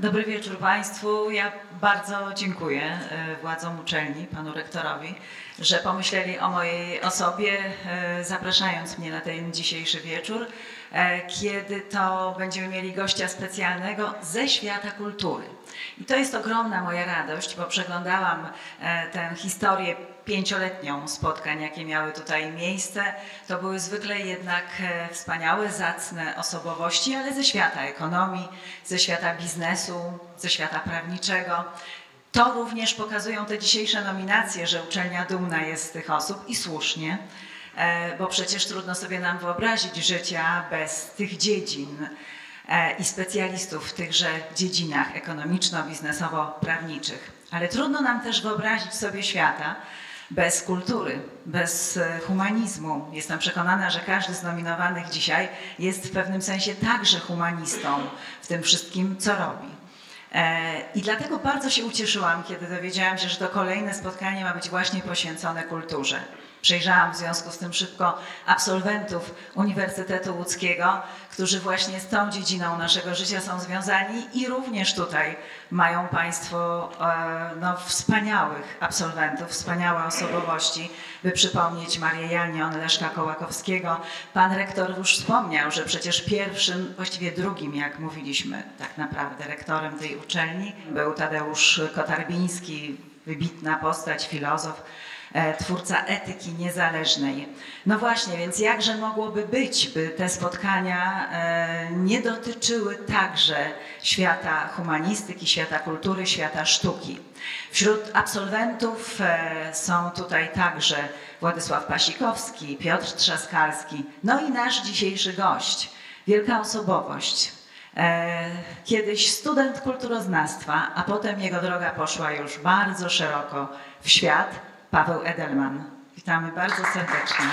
Dobry wieczór Państwu. Ja bardzo dziękuję e, władzom uczelni, panu rektorowi, że pomyśleli o mojej osobie, e, zapraszając mnie na ten dzisiejszy wieczór, e, kiedy to będziemy mieli gościa specjalnego ze świata kultury. I to jest ogromna moja radość, bo przeglądałam tę historię pięcioletnią spotkań, jakie miały tutaj miejsce. To były zwykle jednak wspaniałe, zacne osobowości, ale ze świata ekonomii, ze świata biznesu, ze świata prawniczego. To również pokazują te dzisiejsze nominacje, że uczelnia dumna jest z tych osób i słusznie, e, bo przecież trudno sobie nam wyobrazić życia bez tych dziedzin e, i specjalistów w tychże dziedzinach ekonomiczno-biznesowo-prawniczych. Ale trudno nam też wyobrazić sobie świata bez kultury, bez e, humanizmu. Jestem przekonana, że każdy z nominowanych dzisiaj jest w pewnym sensie także humanistą w tym wszystkim, co robi. E, I dlatego bardzo się ucieszyłam, kiedy dowiedziałam się, że to kolejne spotkanie ma być właśnie poświęcone kulturze. Przejrzałam w związku z tym szybko absolwentów Uniwersytetu Łódzkiego, którzy właśnie z tą dziedziną naszego życia są związani i również tutaj mają Państwo e, no, wspaniałych absolwentów, wspaniałe osobowości, by przypomnieć Marię Janion, Leszka Kołakowskiego. Pan rektor już wspomniał, że przecież pierwszym, właściwie drugim, jak mówiliśmy, tak naprawdę rektorem tej uczelni był Tadeusz Kotarbiński, wybitna postać, filozof, twórca etyki niezależnej. No właśnie, więc jakże mogłoby być, by te spotkania e, nie dotyczyły także świata humanistyki, świata kultury, świata sztuki. Wśród absolwentów e, są tutaj także Władysław Pasikowski, Piotr Trzaskalski, no i nasz dzisiejszy gość, wielka osobowość, kiedyś student kulturoznawstwa, a potem jego droga poszła już bardzo szeroko w świat. Paweł Edelman. Witamy bardzo serdecznie.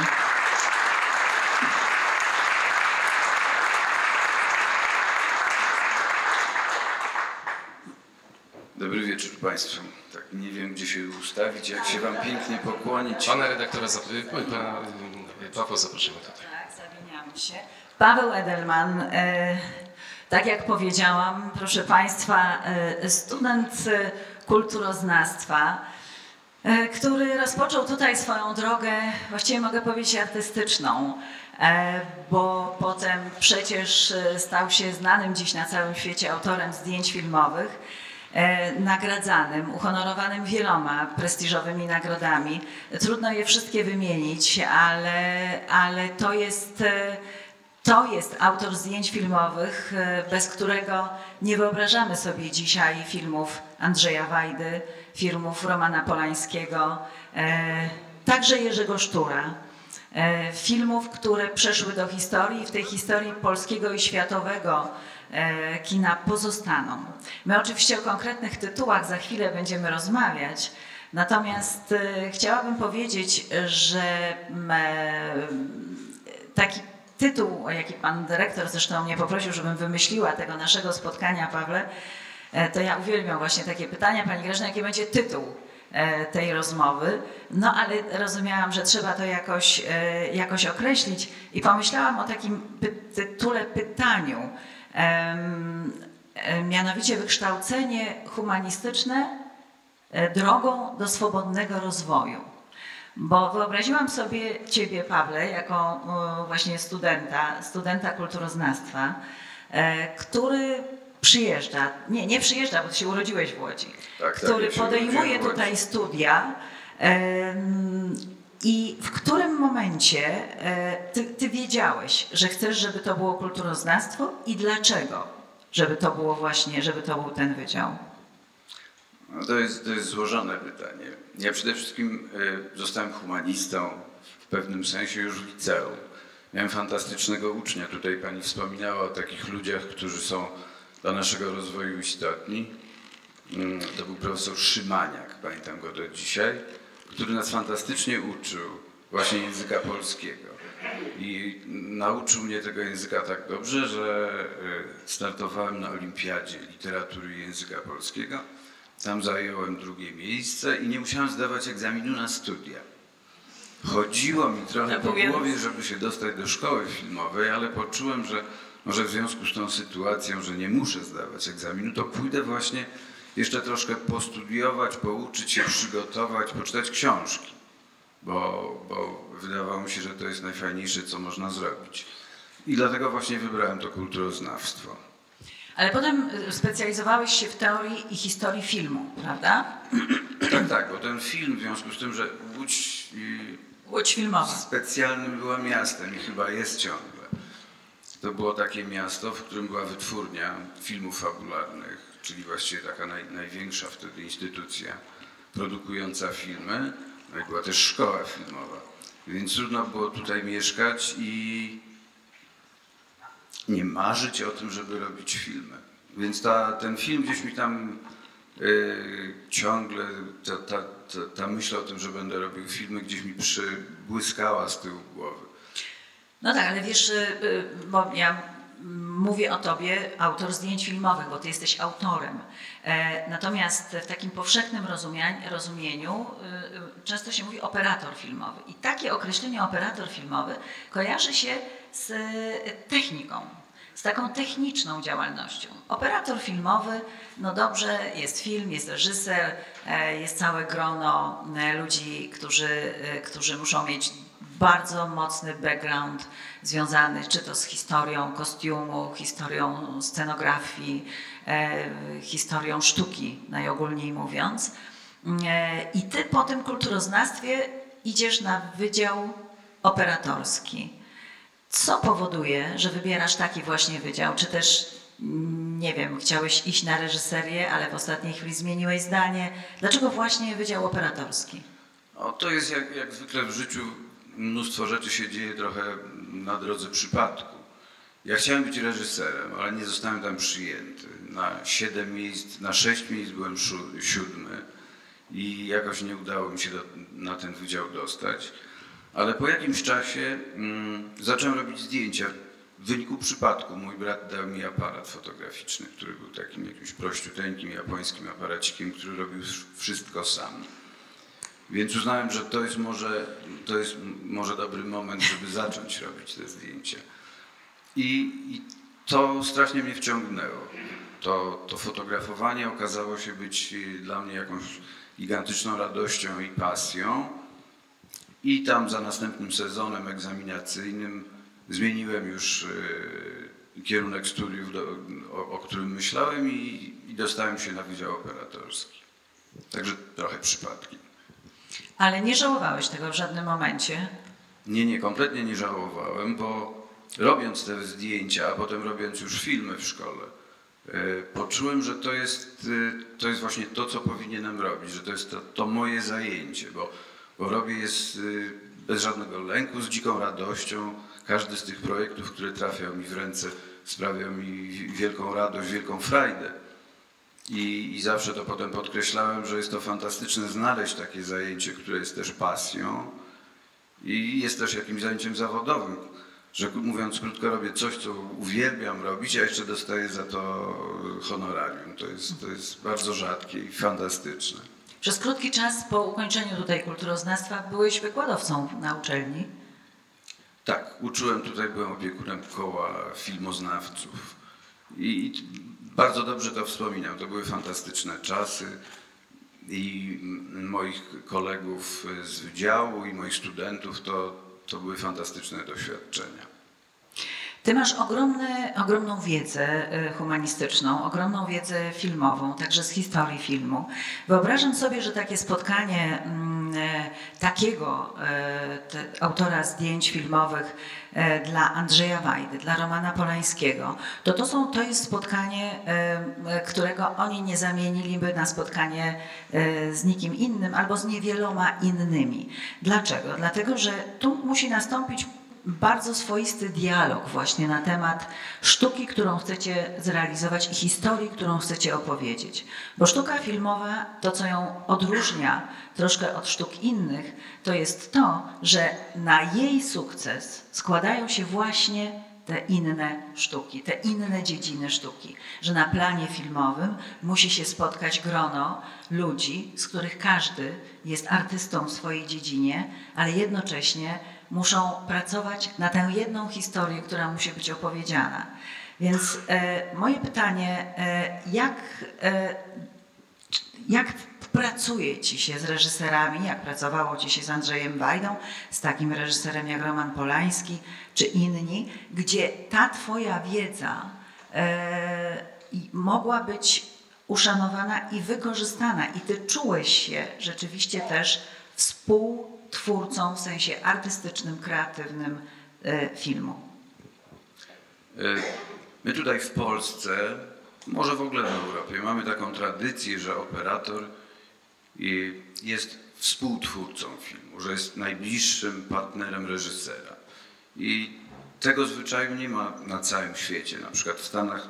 Dobry wieczór Państwu. Tak nie wiem, gdzie się ustawić, jak się Wam pięknie pokłonić. Pana redaktora, pana Paweł zaprosimy tutaj. Tak, zamieniamy się. Paweł Edelman, e, tak jak powiedziałam, proszę Państwa, e, student kulturoznawstwa, który rozpoczął tutaj swoją drogę, właściwie mogę powiedzieć artystyczną, e, bo potem przecież e, stał się znanym dziś na całym świecie autorem zdjęć filmowych, nagradzanym, uhonorowanym wieloma prestiżowymi nagrodami. Trudno je wszystkie wymienić, ale, ale to jest to jest autor zdjęć filmowych, bez którego nie wyobrażamy sobie dzisiaj filmów Andrzeja Wajdy, filmów Romana Polańskiego, e, także Jerzego Sztura. E, filmów, które przeszły do historii i w tej historii polskiego i światowego e, kina pozostaną. My oczywiście o konkretnych tytułach za chwilę będziemy rozmawiać, natomiast chciałabym powiedzieć, że taki tytuł, jaki pan dyrektor zresztą mnie poprosił, żebym wymyśliła tego naszego spotkania, Pawle, to ja uwielbiam właśnie takie pytania. Pani Grażyna, jaki będzie tytuł e, tej rozmowy? No ale rozumiałam, że trzeba to jakoś, e, jakoś określić i pomyślałam o takim tytule pytaniu, mianowicie wykształcenie humanistyczne drogą do swobodnego rozwoju. Bo wyobraziłam sobie Ciebie, Pawle, jako właśnie studenta, studenta kulturoznawstwa, który przyjeżdża, nie, nie przyjeżdża, bo ty się urodziłeś w Łodzi, tak, tak który tak, podejmuje tutaj studia i w którym momencie e, ty, ty wiedziałeś, że chcesz, żeby to było kulturoznawstwo i dlaczego, żeby to było właśnie, żeby to był ten wydział? No to, jest, to jest złożone pytanie. Ja przede wszystkim e, zostałem humanistą w pewnym sensie już w liceum. Miałem fantastycznego ucznia. Tutaj pani wspominała o takich ludziach, którzy są dla naszego rozwoju istotni. Mm, to był profesor Szymaniak, pamiętam go do dzisiaj, który nas fantastycznie uczył właśnie języka polskiego. I nauczył mnie tego języka tak dobrze, że e, startowałem na Olimpiadzie Literatury i Języka Polskiego. Tam zająłem drugie miejsce i nie musiałem zdawać egzaminu na studia. Chodziło mi trochę po głowie, żeby się dostać do szkoły filmowej, ale poczułem, że może w związku z tą sytuacją, że nie muszę zdawać egzaminu, to pójdę właśnie jeszcze troszkę postudiować, pouczyć się, przygotować, poczytać książki, bo, bo wydawało mi się, że to jest najfajniejsze, co można zrobić. I dlatego właśnie wybrałem to kulturoznawstwo. Ale potem y, specjalizowałeś się w teorii i historii filmu, prawda? Tak, tak, bo ten film w związku z tym, że Łódź Łódź filmowa. specjalnym była miastem i chyba jest ciągle. To było takie miasto, w którym była wytwórnia filmów fabularnych, czyli właściwie taka naj, największa wtedy instytucja produkująca filmy. No i była też szkoła filmowa. Więc trudno było tutaj mieszkać i nie marzyć o tym, żeby robić filmy. Więc ta, ten film gdzieś mi tam yy, ciągle, ta, ta, ta, ta myśl o tym, że będę robił filmy, gdzieś mi przybłyskała z tyłu głowy. No tak, ale wiesz, y, y, bo ja mówię o tobie, autor zdjęć filmowych, bo ty jesteś autorem. E, Natomiast w takim powszechnym rozumieniu y, często się mówi operator filmowy. I takie określenie operator filmowy kojarzy się z techniką, z taką techniczną działalnością. Operator filmowy, no dobrze, jest film, jest reżyser, e, jest całe grono e, ludzi, którzy, którzy muszą mieć bardzo mocny background związany czy to z historią kostiumu, historią scenografii, e, historią sztuki, najogólniej mówiąc. E, I ty po tym kulturoznawstwie idziesz na wydział operatorski. Co powoduje, że wybierasz taki właśnie wydział? Czy też, mm, nie wiem, chciałeś iść na reżyserię, ale w ostatniej chwili zmieniłeś zdanie? Dlaczego właśnie wydział operatorski? O, to jest jak, jak zwykle w życiu mnóstwo rzeczy się dzieje trochę na drodze przypadku. Ja chciałem być reżyserem, ale nie zostałem tam przyjęty. Na siedem miejsc, na sześć miejsc byłem siódmy i jakoś nie udało mi się do, na ten wydział dostać. Ale po jakimś czasie mm, zacząłem robić zdjęcia. W wyniku przypadku mój brat dał mi aparat fotograficzny, który był takim jakimś prościuteńkim japońskim aparacikiem, który robił wszystko sam. Więc uznałem, że to jest może, to jest może dobry moment, żeby zacząć robić te zdjęcia. I, i to strasznie mnie wciągnęło. To, to fotografowanie okazało się być y, dla mnie jakąś gigantyczną radością i pasją. I tam za następnym sezonem egzaminacyjnym zmieniłem już y, kierunek studiów, do, o, o którym myślałem i, i dostałem się na Wydział Operatorski. Także trochę przypadki. Ale nie żałowałeś tego w żadnym momencie. Nie, nie, kompletnie nie żałowałem, bo robiąc te zdjęcia, a potem robiąc już filmy w szkole, e, poczułem, że to jest, e, to jest właśnie to, co powinienem robić, że to jest to, to moje zajęcie, bo, bo robię je e, bez żadnego lęku, z dziką radością. Każdy z tych projektów, które trafiał mi w ręce, sprawiał mi wielką radość, wielką frajdę. I, I zawsze to potem podkreślałem, że jest to fantastyczne znaleźć takie zajęcie, które jest też pasją i jest też jakimś zajęciem zawodowym. Że mówiąc krótko, robię coś, co uwielbiam robić, a jeszcze dostaję za to honorarium. To jest, to jest bardzo rzadkie i fantastyczne. Przez krótki czas po ukończeniu tutaj kulturoznawstwa byłeś wykładowcą na uczelni. Tak, uczyłem tutaj, byłem opiekunem koła filmoznawców. I, bardzo dobrze to wspominam. To były fantastyczne czasy i moich kolegów z wydziału i moich studentów to, to były fantastyczne doświadczenia. Ty masz ogromny, ogromną wiedzę e, humanistyczną, ogromną wiedzę filmową, także z historii filmu. Wyobrażam sobie, że takie spotkanie mm, e, takiego e, te, autora zdjęć filmowych dla Andrzeja Wajdy, dla Romana Polańskiego, to to, są, to jest spotkanie, którego oni nie zamieniliby na spotkanie z nikim innym albo z niewieloma innymi. Dlaczego? Dlatego, że tu musi nastąpić bardzo swoisty dialog właśnie na temat sztuki, którą chcecie zrealizować i historii, którą chcecie opowiedzieć. Bo sztuka filmowa, to co ją odróżnia troszkę od sztuk innych, to jest to, że na jej sukces składają się właśnie te inne sztuki, te inne dziedziny sztuki, że na planie filmowym musi się spotkać grono ludzi, z których każdy jest artystą w swojej dziedzinie, ale jednocześnie muszą pracować na tę jedną historię, która musi być opowiedziana. Więc e, moje pytanie, e, jak, e, jak pracuje Ci się z reżyserami, jak pracowało Ci się z Andrzejem Wajdą, z takim reżyserem jak Roman Polański czy inni, gdzie ta Twoja wiedza e, mogła być uszanowana i wykorzystana i Ty czułeś się rzeczywiście też współtwórcą w sensie artystycznym, kreatywnym e, filmu. E, my tutaj w Polsce, może w ogóle w Europie, mamy taką tradycję, że operator jest współtwórcą filmu, że jest najbliższym partnerem reżysera. I tego zwyczaju nie ma na całym świecie. Na przykład w Stanach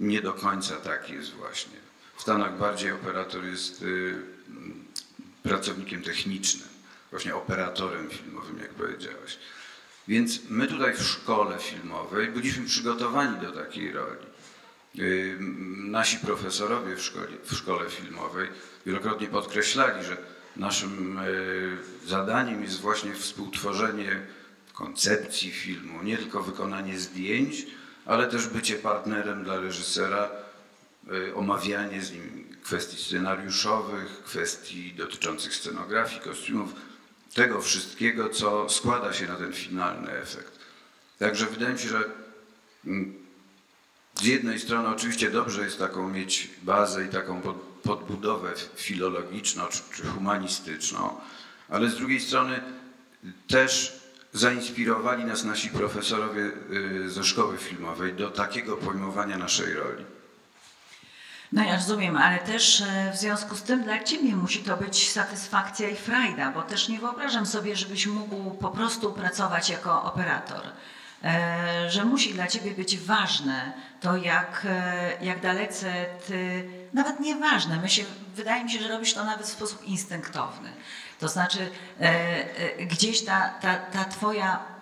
nie do końca tak jest właśnie. W Stanach bardziej operator jest y, pracownikiem technicznym, właśnie operatorem filmowym, jak powiedziałeś. Więc my tutaj w szkole filmowej byliśmy przygotowani do takiej roli. Y, nasi profesorowie w szkole, w szkole filmowej wielokrotnie podkreślali, że naszym y, zadaniem jest właśnie współtworzenie koncepcji filmu, nie tylko wykonanie zdjęć, ale też bycie partnerem dla reżysera, y, omawianie z nim kwestii scenariuszowych, kwestii dotyczących scenografii, kostiumów, tego wszystkiego, co składa się na ten finalny efekt. Także wydaje mi się, że mm, z jednej strony oczywiście dobrze jest taką mieć bazę i taką podbudowę filologiczną czy humanistyczną, ale z drugiej strony też zainspirowali nas nasi profesorowie y, ze szkoły filmowej do takiego pojmowania naszej roli. No ja rozumiem, ale też e, w związku z tym dla Ciebie musi to być satysfakcja i frajda, bo też nie wyobrażam sobie, żebyś mógł po prostu pracować jako operator. E, że musi dla Ciebie być ważne to, jak, e, jak dalece Ty, nawet nieważne, my się, wydaje mi się, że robisz to nawet w sposób instynktowny. To znaczy gdzieś ta, ta, ta Twoja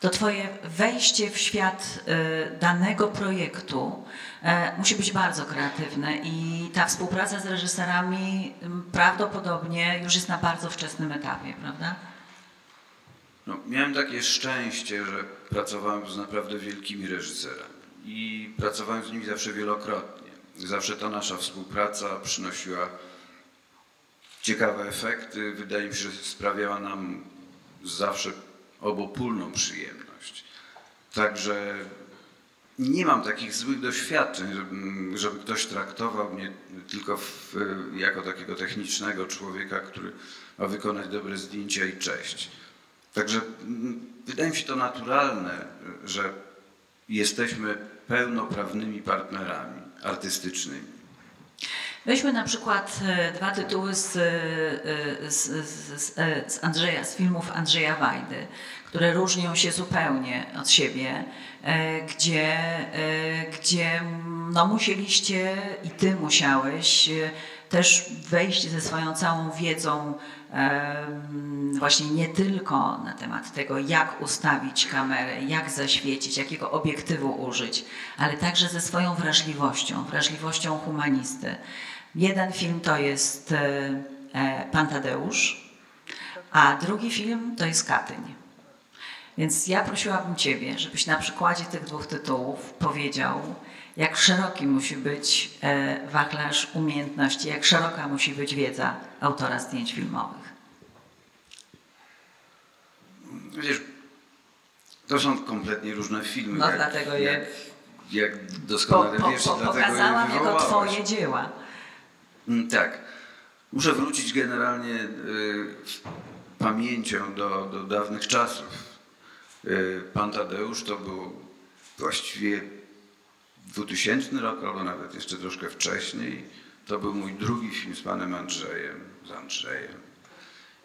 to Twoje wejście w świat y, danego projektu e, musi być bardzo kreatywne i ta współpraca z reżyserami prawdopodobnie już jest na bardzo wczesnym etapie, prawda? No, miałem takie szczęście, że pracowałem z naprawdę wielkimi reżyserami i pracowałem z nimi zawsze wielokrotnie. Zawsze ta nasza współpraca przynosiła ciekawe efekty. Wydaje mi się, że sprawiała nam zawsze obopólną przyjemność. Także nie mam takich złych doświadczeń, żeby, ktoś traktował mnie tylko w, jako takiego technicznego człowieka, który ma wykonać dobre zdjęcia i cześć. Także mm, wydaje mi się to naturalne, że jesteśmy pełnoprawnymi partnerami artystycznymi. Weźmy na przykład e, dwa tytuły z, e, z, z, z, Andrzeja, z filmów Andrzeja Wajdy, które różnią się zupełnie od siebie, e, gdzie, gdzie no musieliście i ty musiałeś też wejść ze swoją całą wiedzą właśnie nie tylko na temat tego, jak ustawić kamerę, jak zaświecić, jakiego obiektywu użyć, ale także ze swoją wrażliwością, wrażliwością humanisty. Jeden film to jest e, e, Pan Tadeusz, a drugi film to jest Katyń. Więc ja prosiłabym Ciebie, żebyś na przykładzie tych dwóch tytułów powiedział, jak szeroki musi być e, wachlarz umiejętności, jak szeroka musi być wiedza autora zdjęć filmowych. Wiesz, to są kompletnie różne filmy. No jak, dlatego je... Jak, jak doskonale po, wiesz, po, po, dlatego pokazałam je jako Twoje dzieła. Mm, tak. Muszę wrócić generalnie y, pamięcią do, do dawnych czasów. Y, Pan Tadeusz to był właściwie 2000 rok, albo nawet jeszcze troszkę wcześniej. To był mój drugi film z panem Andrzejem, z Andrzejem.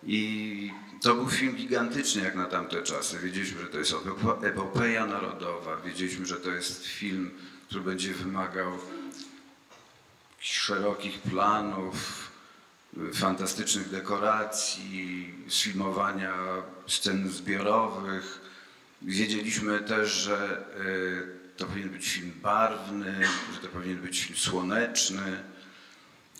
I to był film gigantyczny jak na tamte czasy. Wiedzieliśmy, że to jest epopeja narodowa. Wiedzieliśmy, że to jest film, który będzie wymagał szerokich planów, fantastycznych dekoracji, sfilmowania scen zbiorowych. Wiedzieliśmy też, że e, to powinien być film barwny, że to powinien być film słoneczny.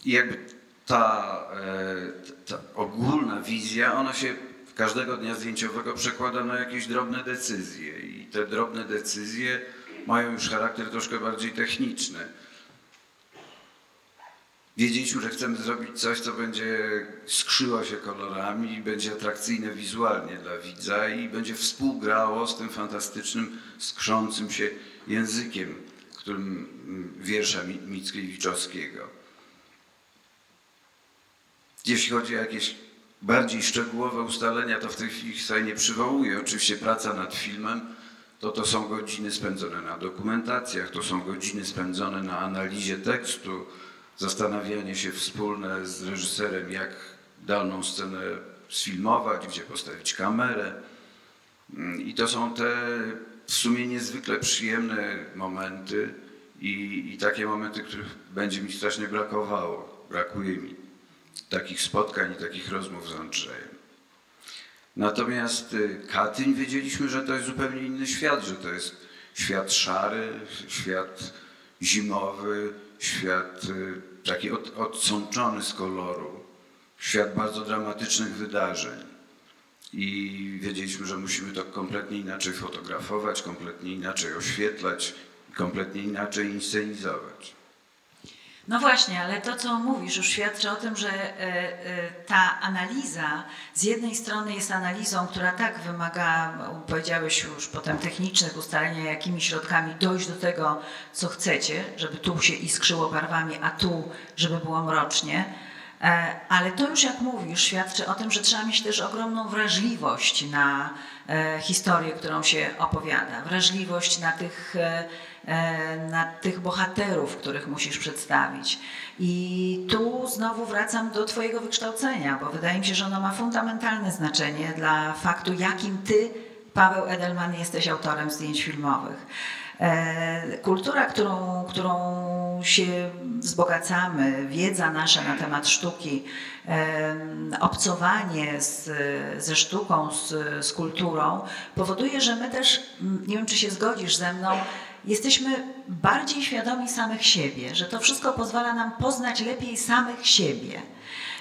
I jakby ta, e, ta ogólna wizja, ona się każdego dnia zdjęciowego przekłada na jakieś drobne decyzje i te drobne decyzje mają już charakter troszkę bardziej techniczny. Wiedzieliśmy, że chcemy zrobić coś, co będzie skrzyło się kolorami i będzie atrakcyjne wizualnie dla widza i będzie współgrało z tym fantastycznym, skrzącym się językiem, którym wiersza Mickiewiczowskiego. Jeśli chodzi o jakieś bardziej szczegółowe ustalenia, to w tej chwili sobie nie przywołuję. Oczywiście praca nad filmem to to są godziny spędzone na dokumentacjach, to są godziny spędzone na analizie tekstu, zastanawianie się wspólne z reżyserem, jak daną scenę sfilmować, gdzie postawić kamerę. Mm, I to są te w sumie niezwykle przyjemne momenty i, i takie momenty, których będzie mi strasznie brakowało. Brakuje mi takich spotkań i takich rozmów z Andrzejem. Natomiast y, Katyń wiedzieliśmy, że to jest zupełnie inny świat, że to jest świat szary, świat zimowy, świat y, taki od, odsączony z koloru, świat bardzo dramatycznych wydarzeń. I wiedzieliśmy, że musimy to kompletnie inaczej fotografować, kompletnie inaczej oświetlać, kompletnie inaczej inscenizować. No właśnie, ale to, co mówisz, już świadczy o tym, że e, e, ta analiza z jednej strony jest analizą, która tak wymaga, powiedziałeś już potem, technicznych ustalenia, jakimi środkami dojść do tego, co chcecie, żeby tu się iskrzyło barwami, a tu, żeby było mrocznie. E, ale to już, jak mówisz, świadczy o tym, że trzeba mieć też ogromną wrażliwość na historię, którą się opowiada, wrażliwość na tych na tych bohaterów, których musisz przedstawić. I tu znowu wracam do Twojego wykształcenia, bo wydaje mi się, że ono ma fundamentalne znaczenie dla faktu, jakim Ty, Paweł Edelman, jesteś autorem zdjęć filmowych. E, kultura, którą, którą się wzbogacamy, wiedza nasza na temat sztuki, e, obcowanie z, ze sztuką, z, z kulturą powoduje, że my też, nie wiem czy się zgodzisz ze mną, jesteśmy bardziej świadomi samych siebie, że to wszystko pozwala nam poznać lepiej samych siebie,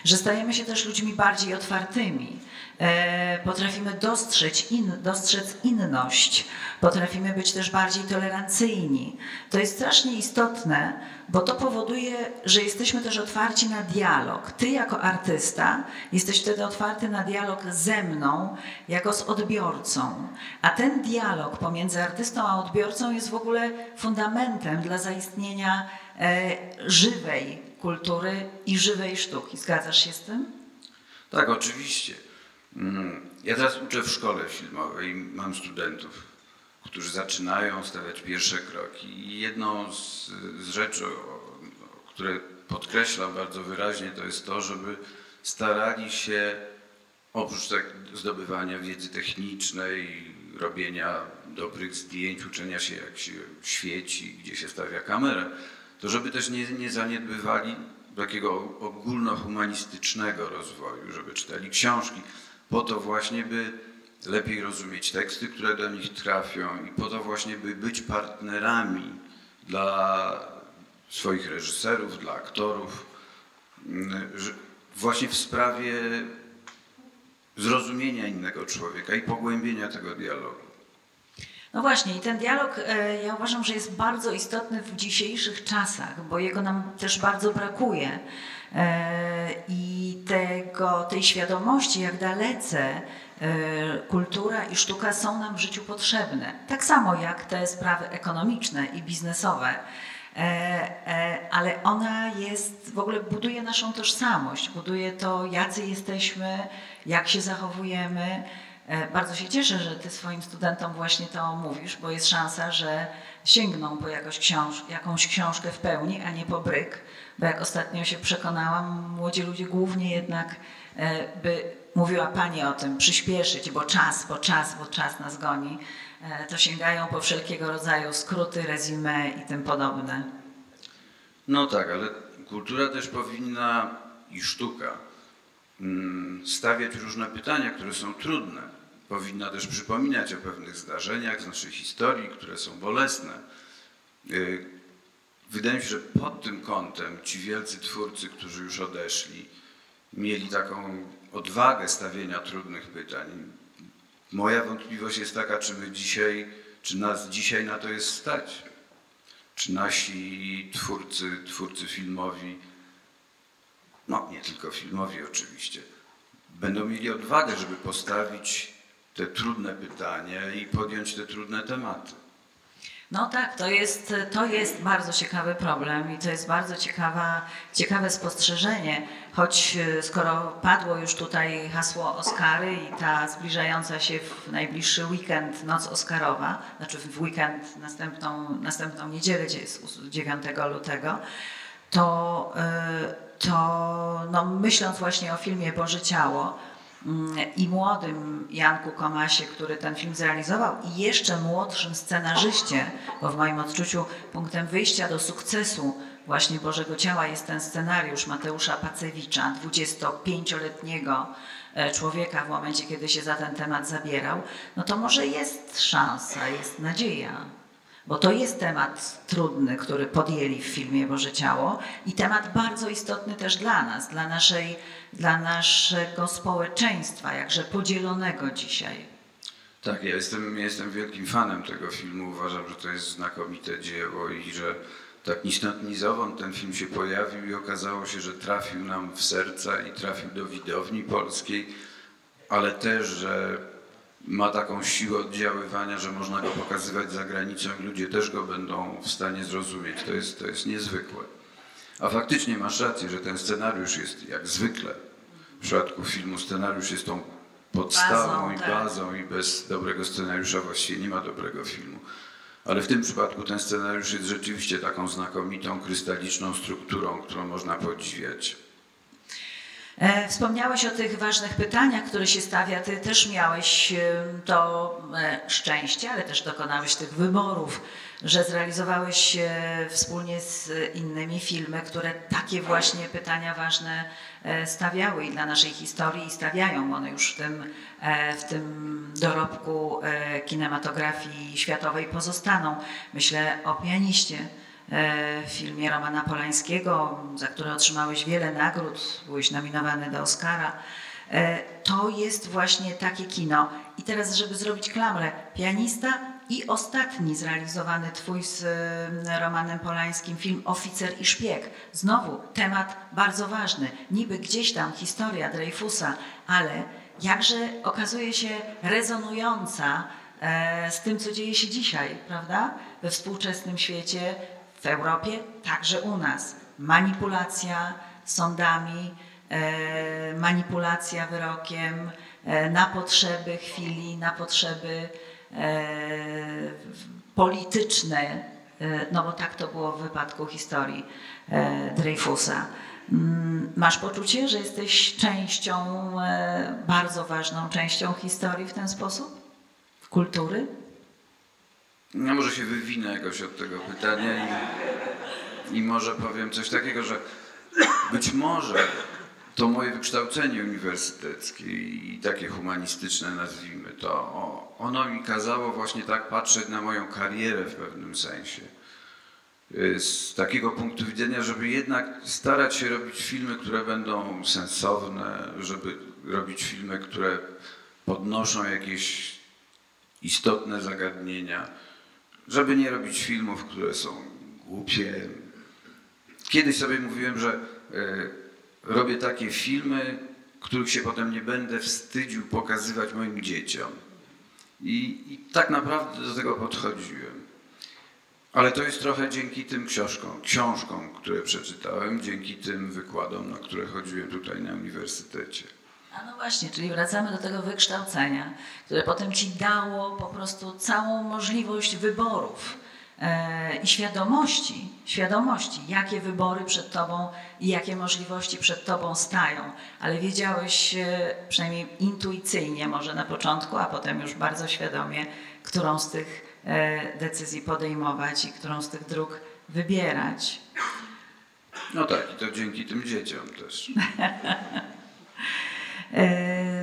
że stajemy się też ludźmi bardziej otwartymi, e, potrafimy dostrzec, in, dostrzec inność, potrafimy być też bardziej tolerancyjni. To jest strasznie istotne, bo to powoduje, że jesteśmy też otwarci na dialog. Ty jako artysta jesteś wtedy otwarty na dialog ze mną, jako z odbiorcą. A ten dialog pomiędzy artystą a odbiorcą jest w ogóle fundamentem dla zaistnienia e, żywej kultury i żywej sztuki. Zgadzasz się z tym? Tak, oczywiście. Mm, ja teraz uczę w szkole filmowej, mam studentów którzy zaczynają stawiać pierwsze kroki. I jedną z, z rzeczy, które podkreślam bardzo wyraźnie, to jest to, żeby starali się oprócz tak zdobywania wiedzy technicznej, robienia dobrych zdjęć, uczenia się jak się świeci, gdzie się stawia kamerę, to żeby też nie, nie zaniedbywali takiego ogólnohumanistycznego rozwoju, żeby czytali książki, po to właśnie, by lepiej rozumieć teksty, które do nich trafią i po to właśnie, by być partnerami dla swoich reżyserów, dla aktorów, mm, właśnie w sprawie zrozumienia innego człowieka i pogłębienia tego dialogu. No właśnie, i ten dialog e, ja uważam, że jest bardzo istotny w dzisiejszych czasach, bo jego nam też bardzo brakuje. E, I tego, tej świadomości, jak dalece E, kultura i sztuka są nam w życiu potrzebne. Tak samo jak te sprawy ekonomiczne i biznesowe. Ale ona jest, w ogóle buduje naszą tożsamość, buduje to, jacy jesteśmy, jak się zachowujemy. Bardzo się cieszę, że ty swoim studentom właśnie to mówisz, bo jest szansa, że sięgną po jakąś, książ jakąś książkę w pełni, a nie po bryk. Bo jak ostatnio się przekonałam, młodzi ludzie głównie jednak by mówiła Pani o tym, przyspieszyć, bo czas, bo czas, bo czas nas goni, e, to sięgają po wszelkiego rodzaju skróty, resume i tym podobne. No tak, ale kultura też powinna i sztuka mm, stawiać różne pytania, które są trudne. Powinna też przypominać o pewnych zdarzeniach z naszej historii, które są bolesne. E, wydaje mi się, że pod tym kątem ci wielcy twórcy, którzy już odeszli, mieli taką odwagę stawienia trudnych pytań. Moja wątpliwość jest taka, czy my dzisiaj, czy nas dzisiaj na to jest stać. Czy nasi twórcy, twórcy filmowi, no nie tylko filmowi oczywiście, będą mieli odwagę, żeby postawić te trudne pytania i podjąć te trudne tematy. No tak, to jest, to jest bardzo ciekawy problem i to jest bardzo ciekawa, ciekawe spostrzeżenie, choć e, skoro padło już tutaj hasło Oscary i ta zbliżająca się w najbliższy weekend noc Oscarowa, znaczy w weekend następną, następną niedzielę, gdzie jest 9 lutego, to, e, to no myśląc właśnie o filmie Boże Ciało, i młodym Janku Komasie, który ten film zrealizował, i jeszcze młodszym scenarzyście, bo w moim odczuciu punktem wyjścia do sukcesu właśnie Bożego Ciała jest ten scenariusz Mateusza Pacewicza, 25-letniego e, człowieka w momencie, kiedy się za ten temat zabierał, no to może jest szansa, jest nadzieja. Bo to jest temat trudny, który podjęli w filmie Boże Ciało i temat bardzo istotny też dla nas, dla naszej dla naszego społeczeństwa, jakże podzielonego dzisiaj. Tak, ja jestem, jestem wielkim fanem tego filmu. Uważam, że to jest znakomite dzieło i że tak ni ni zowąd ten film się pojawił i okazało się, że trafił nam w serca i trafił do widowni polskiej, ale też, że ma taką siłę oddziaływania, że można go pokazywać za granicą i ludzie też go będą w stanie zrozumieć. To jest, to jest niezwykłe. A faktycznie masz rację, że ten scenariusz jest jak zwykle. W przypadku filmu scenariusz jest tą podstawą bazą, i tak. bazą i bez dobrego scenariusza właściwie nie ma dobrego filmu. Ale w tym przypadku ten scenariusz jest rzeczywiście taką znakomitą, krystaliczną strukturą, którą można podziwiać. E, wspomniałeś o tych ważnych pytaniach, które się stawia. Ty też miałeś to e, szczęście, ale też dokonałeś tych wyborów że zrealizowałeś wspólnie z innymi filmy, które takie właśnie pytania ważne e, stawiały i dla naszej historii i stawiają one już w tym, e, w tym dorobku e, kinematografii światowej pozostaną. Myślę o pianiście w filmie Romana Polańskiego, za który otrzymałeś wiele nagród, byłeś nominowany do Oscara. To jest właśnie takie kino. I teraz, żeby zrobić klamrę, pianista i ostatni zrealizowany twój z e, Romanem Polańskim film Oficer i szpieg. Znowu temat bardzo ważny. Niby gdzieś tam historia Dreyfusa, ale jakże okazuje się rezonująca e, z tym, co dzieje się dzisiaj, prawda? We współczesnym świecie, w Europie, także u nas. Manipulacja sądami, e, manipulacja wyrokiem na potrzeby chwili, na potrzeby E, polityczne, e, no bo tak to było w wypadku historii e, Dreyfusa. Mm, masz poczucie, że jesteś częścią, bardzo ważną częścią historii w ten sposób? Kultury? No może się wywinę jakoś od tego pytania i, i może powiem coś takiego, że być może to moje wykształcenie uniwersyteckie i takie humanistyczne, nazwijmy to, ono mi kazało właśnie tak patrzeć na moją karierę w pewnym sensie. Y, z takiego punktu widzenia, żeby jednak starać się robić filmy, które będą sensowne, żeby robić filmy, które podnoszą jakieś istotne zagadnienia, żeby nie robić filmów, które są głupie. Kiedyś sobie mówiłem, że y, robię takie filmy, których się potem nie będę wstydził pokazywać moim dzieciom. I, I, tak naprawdę do tego podchodziłem. Ale to jest trochę dzięki tym książkom, książkom, które przeczytałem, dzięki tym wykładom, na które chodziłem tutaj na uniwersytecie. A no właśnie, czyli wracamy do tego wykształcenia, które potem ci dało po prostu całą możliwość wyborów E, i świadomości, świadomości, jakie wybory przed Tobą i jakie możliwości przed Tobą stają, ale wiedziałeś e, przynajmniej intuicyjnie, może na początku, a potem już bardzo świadomie, którą z tych e, decyzji podejmować i którą z tych dróg wybierać. No tak, i to dzięki tym dzieciom też.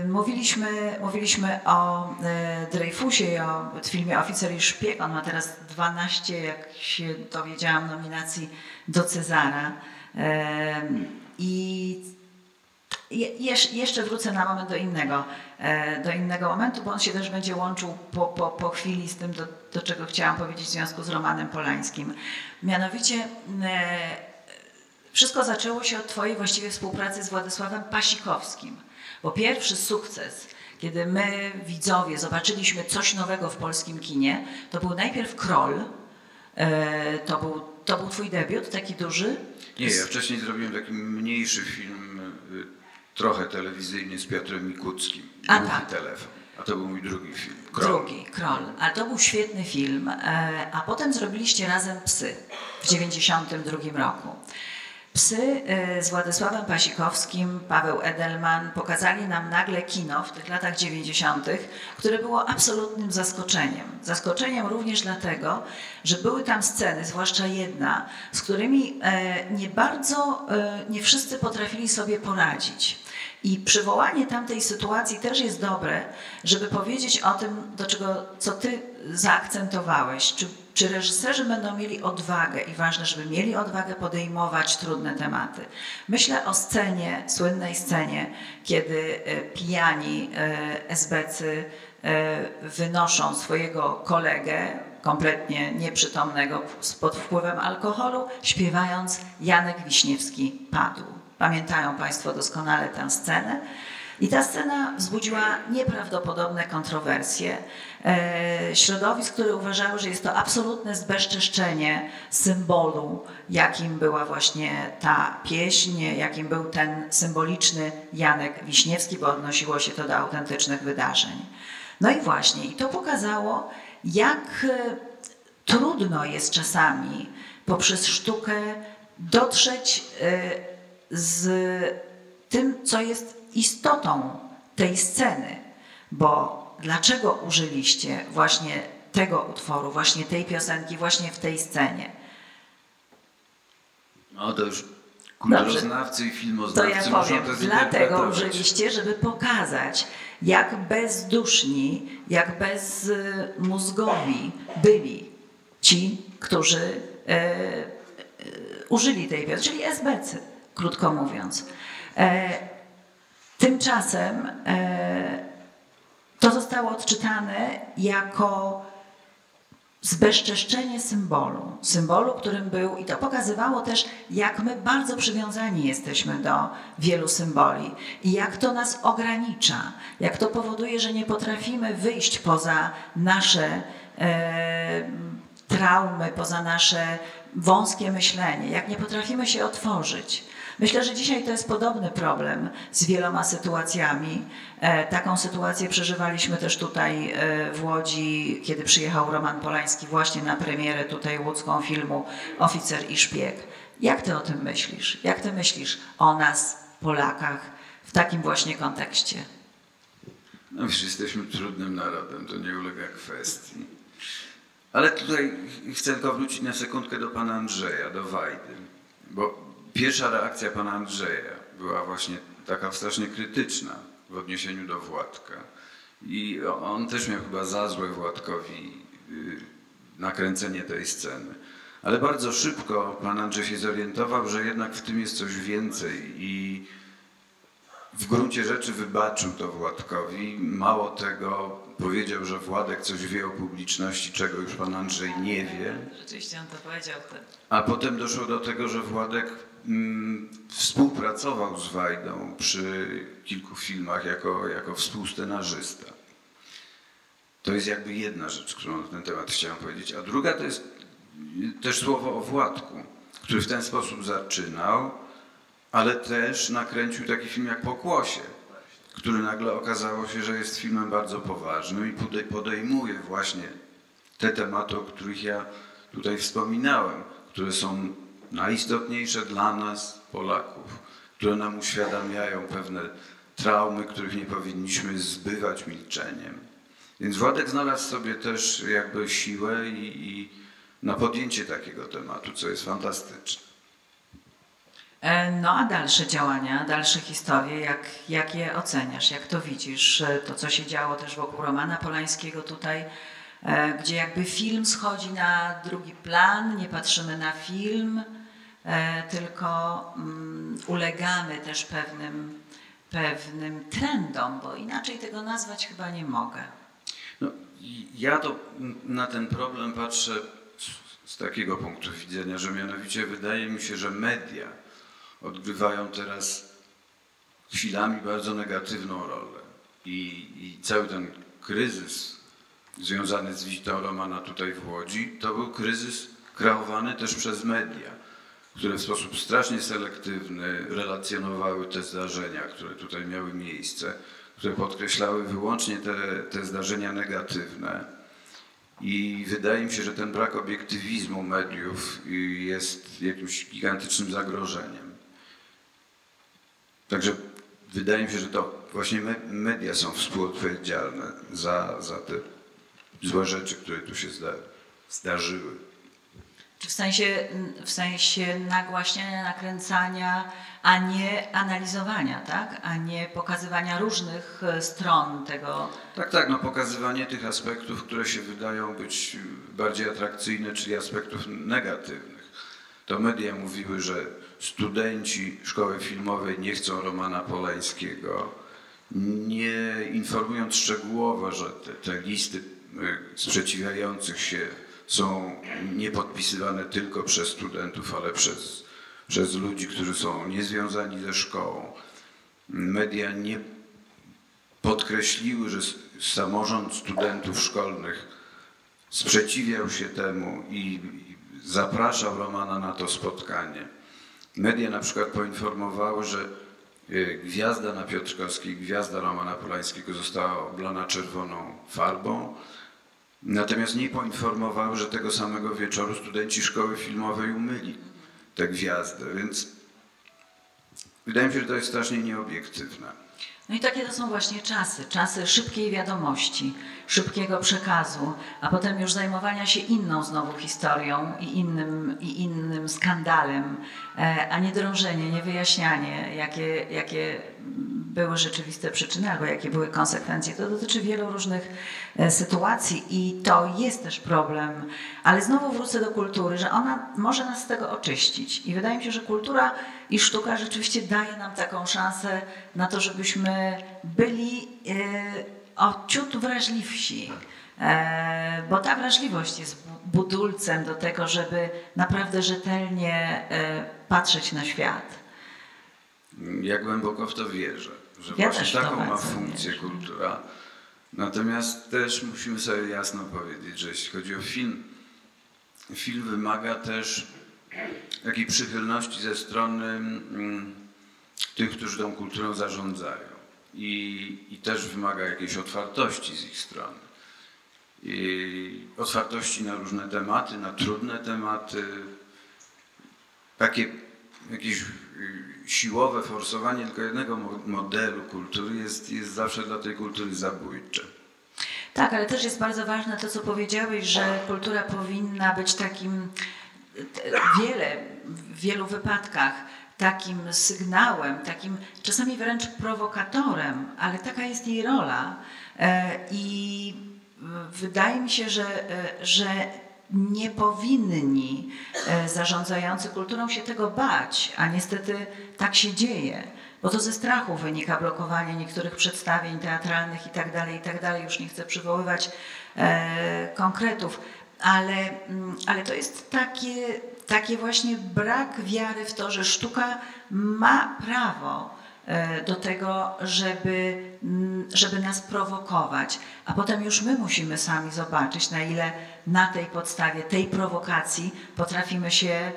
Mówiliśmy, mówiliśmy o e, Dreyfusie i o filmie Oficer i Szpieg. On ma teraz 12, jak się dowiedziałam, nominacji do Cezara. I jeszcze wrócę na moment do innego, e, do innego momentu, bo on się też będzie łączył po, po, po chwili z tym, do, do czego chciałam powiedzieć w związku z Romanem Polańskim. Mianowicie e, wszystko zaczęło się od Twojej właściwie współpracy z Władysławem Pasikowskim, bo pierwszy sukces, kiedy my, widzowie, zobaczyliśmy coś nowego w polskim kinie, to był najpierw Kroll, e, to był, to był Twój debiut, taki duży? Nie, ja wcześniej zrobiłem taki mniejszy film, y, trochę telewizyjny z Piotrem Mikuckim. A tak. telefon. A to był mój drugi film. Kroll. Drugi, Kroll. Ale to był świetny film. E, a potem zrobiliście razem Psy w 1992 roku. Psy y, z Władysławem Pasikowskim, Paweł Edelman pokazali nam nagle kino w tych latach 90., które było absolutnym zaskoczeniem. Zaskoczeniem również dlatego, że były tam sceny, zwłaszcza jedna, z którymi e, nie bardzo, e, nie wszyscy potrafili sobie poradzić. I przywołanie tamtej sytuacji też jest dobre, żeby powiedzieć o tym, do czego, co ty zaakcentowałeś. Czy, czy reżyserzy będą mieli odwagę i ważne, żeby mieli odwagę podejmować trudne tematy. Myślę o scenie, słynnej scenie, kiedy e, pijani esbecy wynoszą swojego kolegę, kompletnie nieprzytomnego pod wpływem alkoholu, śpiewając Janek Wiśniewski padł. Pamiętają Państwo doskonale tę scenę. I ta scena wzbudziła nieprawdopodobne kontrowersje. E, środowisk, które uważały, że jest to absolutne zbezczeszczenie symbolu, jakim była właśnie ta pieśń, jakim był ten symboliczny Janek Wiśniewski, bo odnosiło się to do autentycznych wydarzeń. No i właśnie, i to pokazało, jak e, trudno jest czasami poprzez sztukę dotrzeć e, z tym, co jest istotą tej sceny, bo dlaczego użyliście właśnie tego utworu, właśnie tej piosenki, właśnie w tej scenie? No to już kulturoznawcy i filmoznawcy to ja powiem, Dlatego użyliście, żeby pokazać, jak bezduszni, jak bezmózgowi byli ci, którzy e, e, użyli tej piosenki, czyli SBC krótko mówiąc. E, tymczasem e, to zostało odczytane jako zbezczeszczenie symbolu. Symbolu, którym był, i to pokazywało też, jak my bardzo przywiązani jesteśmy do wielu symboli i jak to nas ogranicza, jak to powoduje, że nie potrafimy wyjść poza nasze e, traumy, poza nasze wąskie myślenie, jak nie potrafimy się otworzyć. Myślę, że dzisiaj to jest podobny problem z wieloma sytuacjami. E, taką sytuację przeżywaliśmy też tutaj e, w Łodzi, kiedy przyjechał Roman Polański właśnie na premierę tutaj łódzką filmu Oficer i Szpieg. Jak ty o tym myślisz? Jak ty myślisz o nas, Polakach, w takim właśnie kontekście? No wiesz, jesteśmy trudnym narodem, to nie ulega kwestii. Ale tutaj chcę tylko wrócić na sekundkę do pana Andrzeja, do Wajdy, bo Pierwsza reakcja pana Andrzeja była właśnie taka strasznie krytyczna w odniesieniu do Władka. I on też miał chyba za złe Władkowi y, nakręcenie tej sceny. Ale bardzo szybko pan Andrzej się zorientował, że jednak w tym jest coś więcej i w gruncie rzeczy wybaczył to Władkowi. Mało tego, powiedział, że Władek coś wie o publiczności, czego już pan Andrzej nie wie. Rzeczywiście on to powiedział. A potem doszło do tego, że Władek współpracował z Wajdą przy kilku filmach jako, jako współscenarzysta. To jest jakby jedna rzecz, którą na ten temat chciałem powiedzieć. A druga to jest też słowo o Władku, który w ten sposób zaczynał, ale też nakręcił taki film jak Pokłosie, który nagle okazało się, że jest filmem bardzo poważnym i podejmuje właśnie te tematy, o których ja tutaj wspominałem, które są najistotniejsze dla nas, Polaków, które nam uświadamiają pewne traumy, których nie powinniśmy zbywać milczeniem. Więc Władek znalazł sobie też jakby siłę i, i na podjęcie takiego tematu, co jest fantastyczne. E, no a dalsze działania, dalsze historie, jak, jak je oceniasz, jak to widzisz? E, to, co się działo też wokół Romana Polańskiego tutaj, gdzie jakby film schodzi na drugi plan, nie patrzymy na film, E, tylko mm, ulegamy też pewnym pewnym trendom, bo inaczej tego nazwać chyba nie mogę. No, ja to na ten problem patrzę z takiego punktu widzenia, że mianowicie wydaje mi się, że media odgrywają teraz chwilami bardzo negatywną rolę. I, i cały ten kryzys związany z wizytą Romana tutaj w Łodzi, to był kryzys kreowany też przez media, które w sposób strasznie selektywny relacjonowały te zdarzenia, które tutaj miały miejsce, które podkreślały wyłącznie te, te zdarzenia negatywne. I wydaje mi się, że ten brak obiektywizmu mediów jest jakimś gigantycznym zagrożeniem. Także wydaje mi się, że to właśnie media są współodpowiedzialne za, za te złe rzeczy, które tu się zda, zdarzyły. Czy w sensie, w sensie nagłaśniania, nakręcania, a nie analizowania, tak? A nie pokazywania różnych e, stron tego. Tak, tak, no pokazywanie tych aspektów, które się wydają być bardziej atrakcyjne, czyli aspektów negatywnych. To media mówiły, że studenci szkoły filmowej nie chcą Romana Polańskiego, nie informując szczegółowo, że te, te listy sprzeciwiających się są niepodpisywane tylko przez studentów, ale przez, przez ludzi, którzy są niezwiązani ze szkołą. Media nie podkreśliły, że samorząd studentów szkolnych sprzeciwiał się temu i zapraszał Romana na to spotkanie. Media na przykład poinformowały, że e, gwiazda na Piotrkowskiej, gwiazda Romana Polańskiego została oblana czerwoną farbą, natomiast nie poinformowały, że tego samego wieczoru studenci szkoły filmowej umyli tę gwiazdę, więc wydaje mi się, że to jest strasznie nieobiektywne. No i takie to są właśnie czasy, czasy szybkiej wiadomości, szybkiego przekazu, a potem już zajmowania się inną znowu historią i innym, i innym skandalem, e, a nie drążenie, nie wyjaśnianie, jakie, jakie były rzeczywiste przyczyny albo jakie były konsekwencje. To dotyczy wielu różnych e, sytuacji i to jest też problem. Ale znowu wrócę do kultury, że ona może nas z tego oczyścić. I wydaje mi się, że kultura i sztuka rzeczywiście daje nam taką szansę na to, żebyśmy byli e, o ciut wrażliwsi. E, bo ta wrażliwość jest budulcem do tego, żeby naprawdę rzetelnie patrzeć na świat. Ja głęboko w to wierzę że ja właśnie taką ma funkcję kultura. Natomiast też musimy sobie jasno powiedzieć, że jeśli chodzi o film, film wymaga też takiej przychylności ze strony mm, tych, którzy tą kulturą zarządzają. I, I też wymaga jakiejś otwartości z ich strony. I otwartości na różne tematy, na trudne tematy, takie jakieś siłowe forsowanie tylko jednego modelu kultury jest, jest zawsze dla tej kultury zabójcze. Tak, ale też jest bardzo ważne to, co powiedziałeś, że kultura powinna być takim wiele, w wielu wypadkach takim sygnałem, takim czasami wręcz prowokatorem, ale taka jest jej rola. E, I wydaje mi się, że, e, że nie powinni e, zarządzający kulturą się tego bać, a niestety tak się dzieje. Bo to ze strachu wynika blokowanie niektórych przedstawień teatralnych i tak dalej, i tak. Już nie chcę przywoływać konkretów, ale, mm, ale to jest takie, takie właśnie brak wiary w to, że sztuka ma prawo E, do tego, żeby, mm, żeby nas prowokować. A potem już my musimy sami zobaczyć, na ile na tej podstawie, tej prowokacji potrafimy się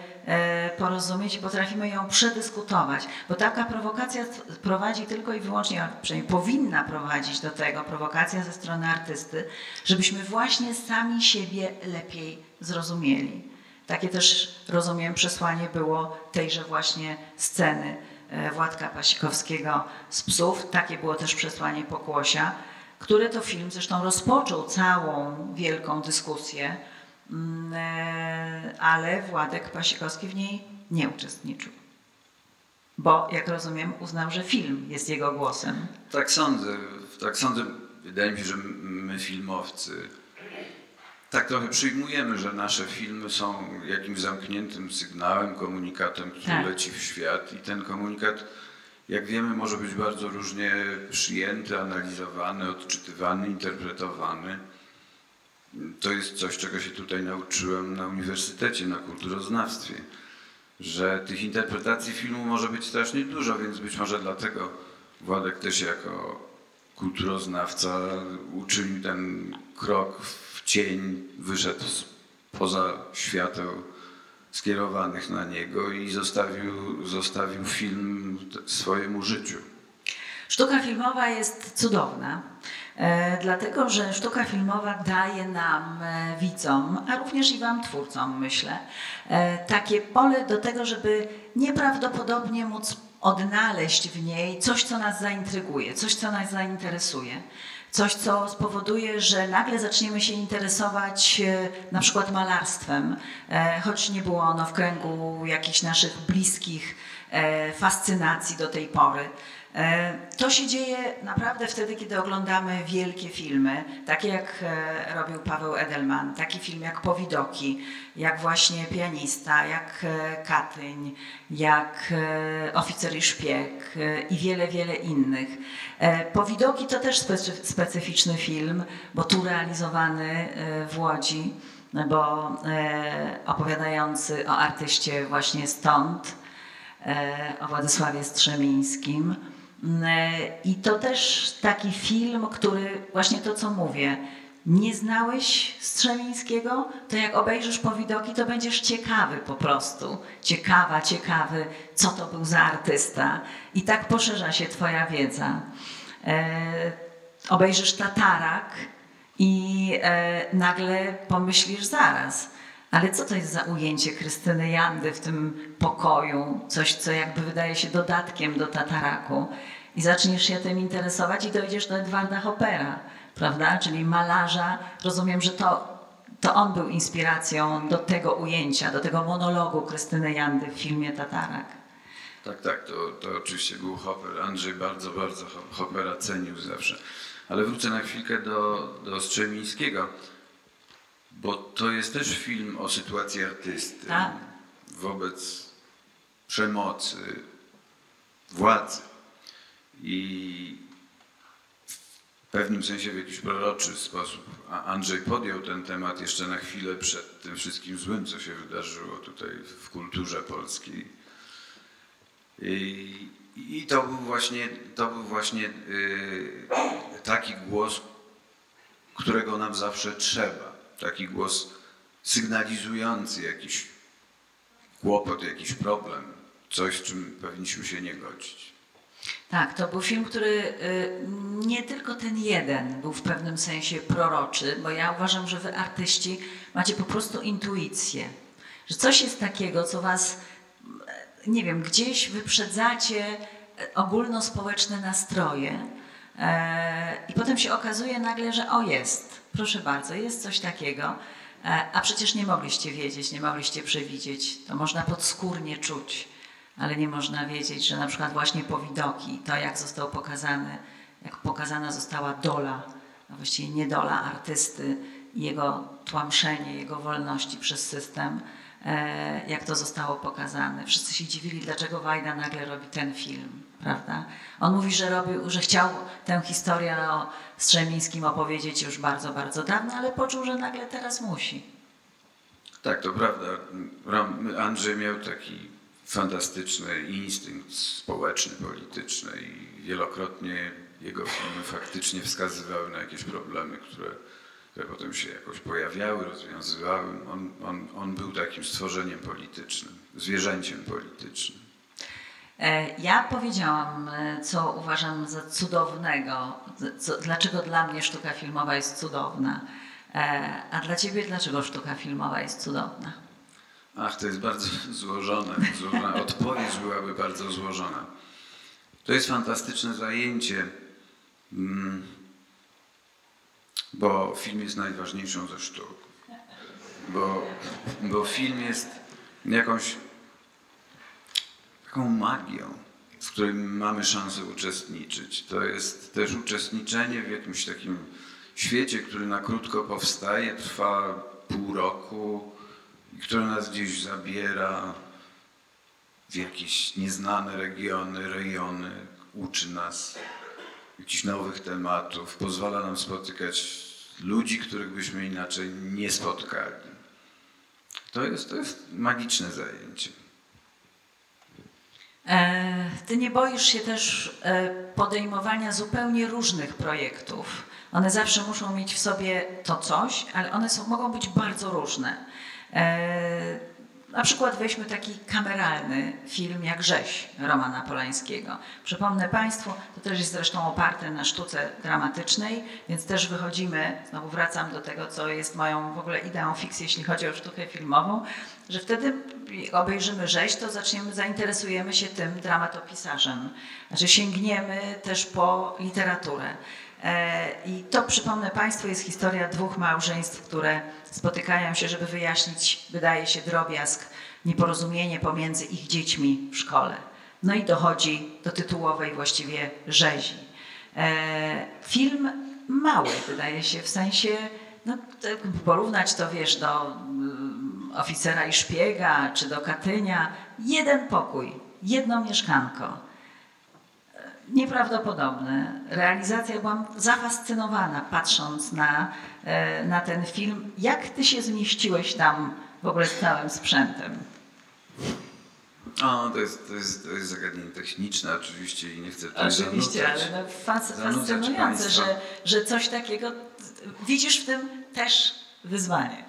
porozumieć i potrafimy ją przedyskutować. Bo taka prowokacja prowadzi tylko i wyłącznie, przynajmniej powinna prowadzić do tego, prowokacja ze strony artysty, żebyśmy właśnie sami siebie lepiej zrozumieli. Takie też, rozumiem, przesłanie było tejże właśnie sceny E, Władka Pasikowskiego z Psów. Takie było też przesłanie Pokłosia, który to film zresztą rozpoczął całą wielką dyskusję, e, ale Władek Pasikowski w niej nie uczestniczył. Bo, jak rozumiem, uznał, że film jest jego głosem. Tak sądzę. Tak sądzę. Wydaje mi się, że my filmowcy tak trochę przyjmujemy, że nasze filmy są jakimś zamkniętym sygnałem, komunikatem, który tak. leci w świat i ten komunikat jak wiemy, może być bardzo różnie przyjęty, analizowany, odczytywany, interpretowany. To jest coś, czego się tutaj nauczyłem na uniwersytecie, na kulturoznawstwie, że tych interpretacji filmu może być strasznie dużo, więc być może dlatego Władek też jako kulturoznawca uczynił ten krok w cień, wyszedł poza świateł skierowanych na niego i zostawił, zostawił film swojemu życiu. Sztuka filmowa jest cudowna, dlatego że sztuka filmowa daje nam, e, widzom, a również i Wam, twórcom, myślę, e, takie pole do tego, żeby nieprawdopodobnie móc odnaleźć w niej coś, co nas zaintryguje, coś, co nas zainteresuje. Coś, co spowoduje, że nagle zaczniemy się interesować e, na przykład malarstwem, e, choć nie było ono w kręgu jakichś naszych bliskich e, fascynacji do tej pory. E, to się dzieje naprawdę wtedy, kiedy oglądamy wielkie filmy, takie jak e, robił Paweł Edelman, taki film jak Powidoki, jak właśnie Pianista, jak e, Katyń, jak Oficer i Szpieg i wiele, wiele innych. Powidoki to też specyficzny film, bo tu realizowany w Łodzi, bo opowiadający o artyście właśnie stąd, o Władysławie Strzemińskim. E, I to też taki film, który właśnie to, co mówię, nie znałeś Strzemińskiego, to jak obejrzysz po widoki, to będziesz ciekawy po prostu. Ciekawa, ciekawy, co to był za artysta. I tak poszerza się Twoja wiedza. E, obejrzysz Tatarak i e, nagle pomyślisz zaraz, ale co to jest za ujęcie Krystyny Jandy w tym pokoju? Coś, co jakby wydaje się dodatkiem do tataraku. I zaczniesz się tym interesować i dojdziesz do Edwarda Hoppera, prawda? Czyli malarza. Rozumiem, że to, to on był inspiracją do tego ujęcia, do tego monologu Krystyny Jandy w filmie Tatarak. Tak, tak, to, to oczywiście był Hopper. Andrzej bardzo, bardzo Hoppera cenił zawsze. Ale wrócę na chwilkę do, do Strzemińskiego bo to jest też film o sytuacji artysty tak. wobec przemocy, władzy. I w pewnym sensie w jakiś proroczy sposób Andrzej podjął ten temat jeszcze na chwilę przed tym wszystkim złym, co się wydarzyło tutaj w kulturze polskiej. I, i to był właśnie, to był właśnie yy, taki głos, którego nam zawsze trzeba taki głos sygnalizujący jakiś kłopot, jakiś problem, coś, z czym powinniśmy się nie godzić. Tak, to był film, który y, nie tylko ten jeden był w pewnym sensie proroczy, bo ja uważam, że wy artyści macie po prostu intuicję, że coś jest takiego, co was, nie wiem, gdzieś wyprzedzacie ogólnospołeczne nastroje i potem się okazuje nagle, że o jest, Proszę bardzo, jest coś takiego, e, a przecież nie mogliście wiedzieć, nie mogliście przewidzieć. To można podskórnie czuć, ale nie można wiedzieć, że na przykład właśnie powidoki, to jak został pokazany, jak pokazana została dola, a właściwie niedola artysty, jego tłamszenie, jego wolności przez system, e, jak to zostało pokazane. Wszyscy się dziwili, dlaczego Wajda nagle robi ten film, prawda? On mówi, że, robił, że chciał tę historię o Strzemińskim opowiedzieć już bardzo, bardzo dawno, ale poczuł, że nagle teraz musi. Tak, to prawda. Andrzej miał taki fantastyczny instynkt społeczny, polityczny i wielokrotnie jego filmy faktycznie wskazywały na jakieś problemy, które, które potem się jakoś pojawiały, rozwiązywały. On, on, on był takim stworzeniem politycznym, zwierzęciem politycznym. E, ja powiedziałam, e, co uważam za cudownego, co, dlaczego dla mnie sztuka filmowa jest cudowna. E, a dla ciebie dlaczego sztuka filmowa jest cudowna? Ach, to jest bardzo złożone. złożona. Odpowiedź byłaby bardzo złożona. To jest fantastyczne zajęcie, mm, bo film jest najważniejszą ze sztuk. Bo, bo film jest jakąś taką magią, w której mamy szansę uczestniczyć. To jest też uczestniczenie w jakimś takim świecie, który na krótko powstaje, trwa pół roku i który nas gdzieś zabiera w jakieś nieznane regiony, rejony, uczy nas jakichś nowych tematów, pozwala nam spotykać ludzi, których byśmy inaczej nie spotkali. To jest, to jest magiczne zajęcie. E, ty nie boisz się też e, podejmowania zupełnie różnych projektów. One zawsze muszą mieć w sobie to coś, ale one są, mogą być bardzo różne. Na przykład weźmy taki kameralny film jak Rzeź Romana Polańskiego. Przypomnę Państwu, to też jest zresztą oparte na sztuce dramatycznej, więc też wychodzimy, znowu wracam do tego, co jest moją w ogóle ideą fikcji, jeśli chodzi o sztukę filmową, że wtedy obejrzymy Rzeź, to zaczniemy, zainteresujemy się tym dramatopisarzem. Znaczy sięgniemy też po literaturę. E, I to, przypomnę Państwu, jest historia dwóch małżeństw, które spotykają się, żeby wyjaśnić, wydaje się, drobiazg, nieporozumienie pomiędzy ich dziećmi w szkole. No i dochodzi do tytułowej właściwie rzezi. E, film mały, wydaje się, w sensie, no, porównać to, wiesz, do mm, oficera i szpiega, czy do Katynia. Jeden pokój, jedno mieszkanko nieprawdopodobne. Realizacja, byłam zafascynowana patrząc na, e, na ten film. Jak ty się zmieściłeś tam w ogóle z całym sprzętem? O, to jest, to jest, to jest zagadnienie techniczne oczywiście i nie chcę tutaj Oczywiście, zanudzać, ale no fascynujące, że, że coś takiego, widzisz w tym też wyzwanie.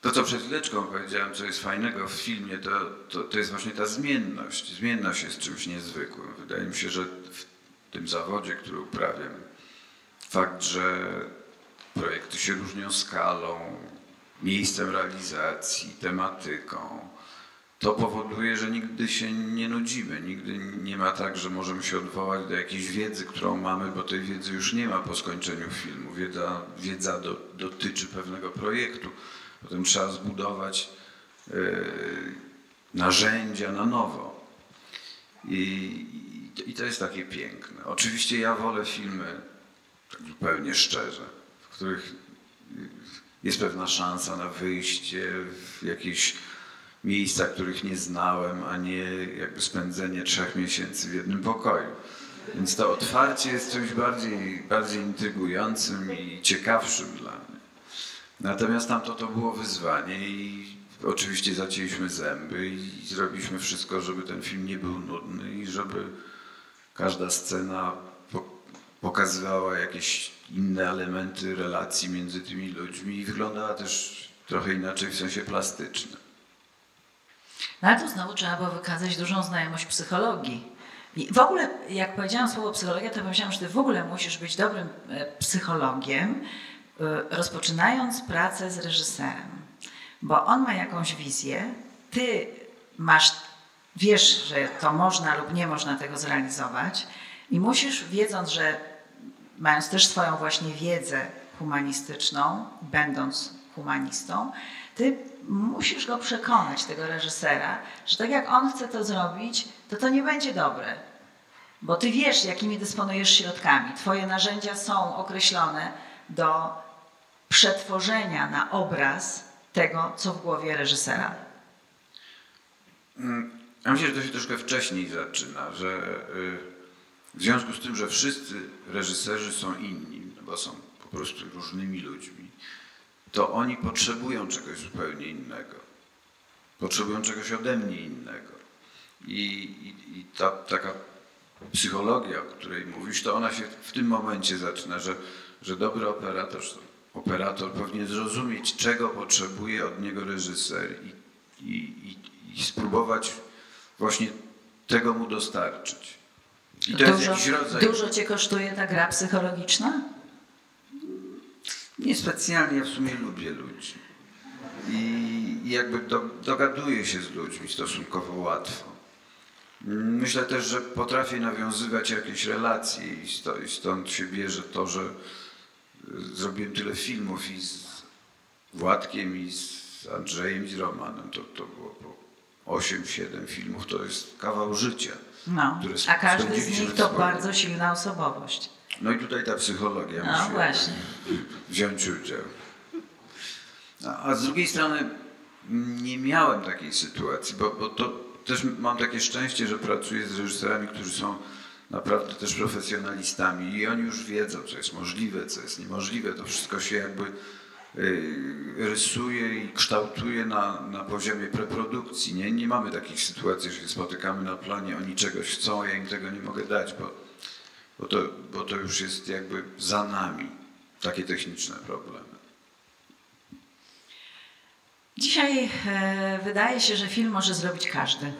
To, co przed chwileczką powiedziałem, co jest fajnego w filmie, to, to, to jest właśnie ta zmienność. Zmienność jest czymś niezwykłym. Wydaje mi się, że w tym zawodzie, który uprawiam, fakt, że projekty się różnią skalą, miejscem realizacji, tematyką, to powoduje, że nigdy się nie nudzimy. Nigdy nie ma tak, że możemy się odwołać do jakiejś wiedzy, którą mamy, bo tej wiedzy już nie ma po skończeniu filmu. Wiedza, wiedza do, dotyczy pewnego projektu Potem trzeba zbudować e, narzędzia na nowo. I, I to jest takie piękne. Oczywiście ja wolę filmy, zupełnie szczerze, w których jest pewna szansa na wyjście w jakieś miejsca, których nie znałem, a nie jakby spędzenie trzech miesięcy w jednym pokoju. Więc to otwarcie jest czymś bardziej, bardziej intrygującym i ciekawszym dla mnie. Natomiast tamto to było wyzwanie i oczywiście zacięliśmy zęby i zrobiliśmy wszystko, żeby ten film nie był nudny i żeby każda scena pokazywała jakieś inne elementy relacji między tymi ludźmi i wyglądała też trochę inaczej w sensie plastycznym. No ale tu znowu trzeba było wykazać dużą znajomość psychologii. I w ogóle, jak powiedziałam słowo psychologia, to pomyślałam, że ty w ogóle musisz być dobrym e, psychologiem, Y, rozpoczynając pracę z reżyserem, bo on ma jakąś wizję, ty masz, wiesz, że to można lub nie można tego zrealizować i musisz, wiedząc, że mając też swoją właśnie wiedzę humanistyczną, będąc humanistą, ty musisz go przekonać, tego reżysera, że tak jak on chce to zrobić, to to nie będzie dobre. Bo ty wiesz, jakimi dysponujesz środkami. Twoje narzędzia są określone do przetworzenia na obraz tego, co w głowie reżysera? Mm, ja myślę, że to się troszkę wcześniej zaczyna, że y, w związku z tym, że wszyscy reżyserzy są inni, no bo są po prostu różnymi ludźmi, to oni potrzebują czegoś zupełnie innego. Potrzebują czegoś ode mnie innego. I, i, i ta taka psychologia, o której mówisz, to ona się w tym momencie zaczyna, że, że dobry operator, operator powinien zrozumieć, czego potrzebuje od niego reżyser i, i, i, i spróbować właśnie tego mu dostarczyć. I to dużo, jest rodzaj... Dużo cię kosztuje ta gra psychologiczna? Niespecjalnie, ja w sumie lubię ludzi. I jakby do, dogaduję się z ludźmi stosunkowo łatwo. Myślę też, że potrafię nawiązywać jakieś relacje i stąd się bierze to, że zrobiłem tyle filmów i z Władkiem, i z Andrzejem, i z Romanem. To, to było po 8-7 filmów, to jest kawał życia. No, a każdy z nich to bardzo silna osobowość. No i tutaj ta psychologia no, musi właśnie. wziąć udział. A, a z drugiej strony nie miałem takiej sytuacji, bo, bo to też mam takie szczęście, że pracuję z reżyserami, którzy są naprawdę też profesjonalistami i oni już wiedzą, co jest możliwe, co jest niemożliwe. To wszystko się jakby rysuje i kształtuje na, na poziomie preprodukcji. Nie, nie mamy takich sytuacji, że się spotykamy na planie, oni czegoś chcą, ja im tego nie mogę dać, bo, bo, to, bo to już jest jakby za nami. Takie techniczne problemy. Dzisiaj e, wydaje się, że film może zrobić każdy.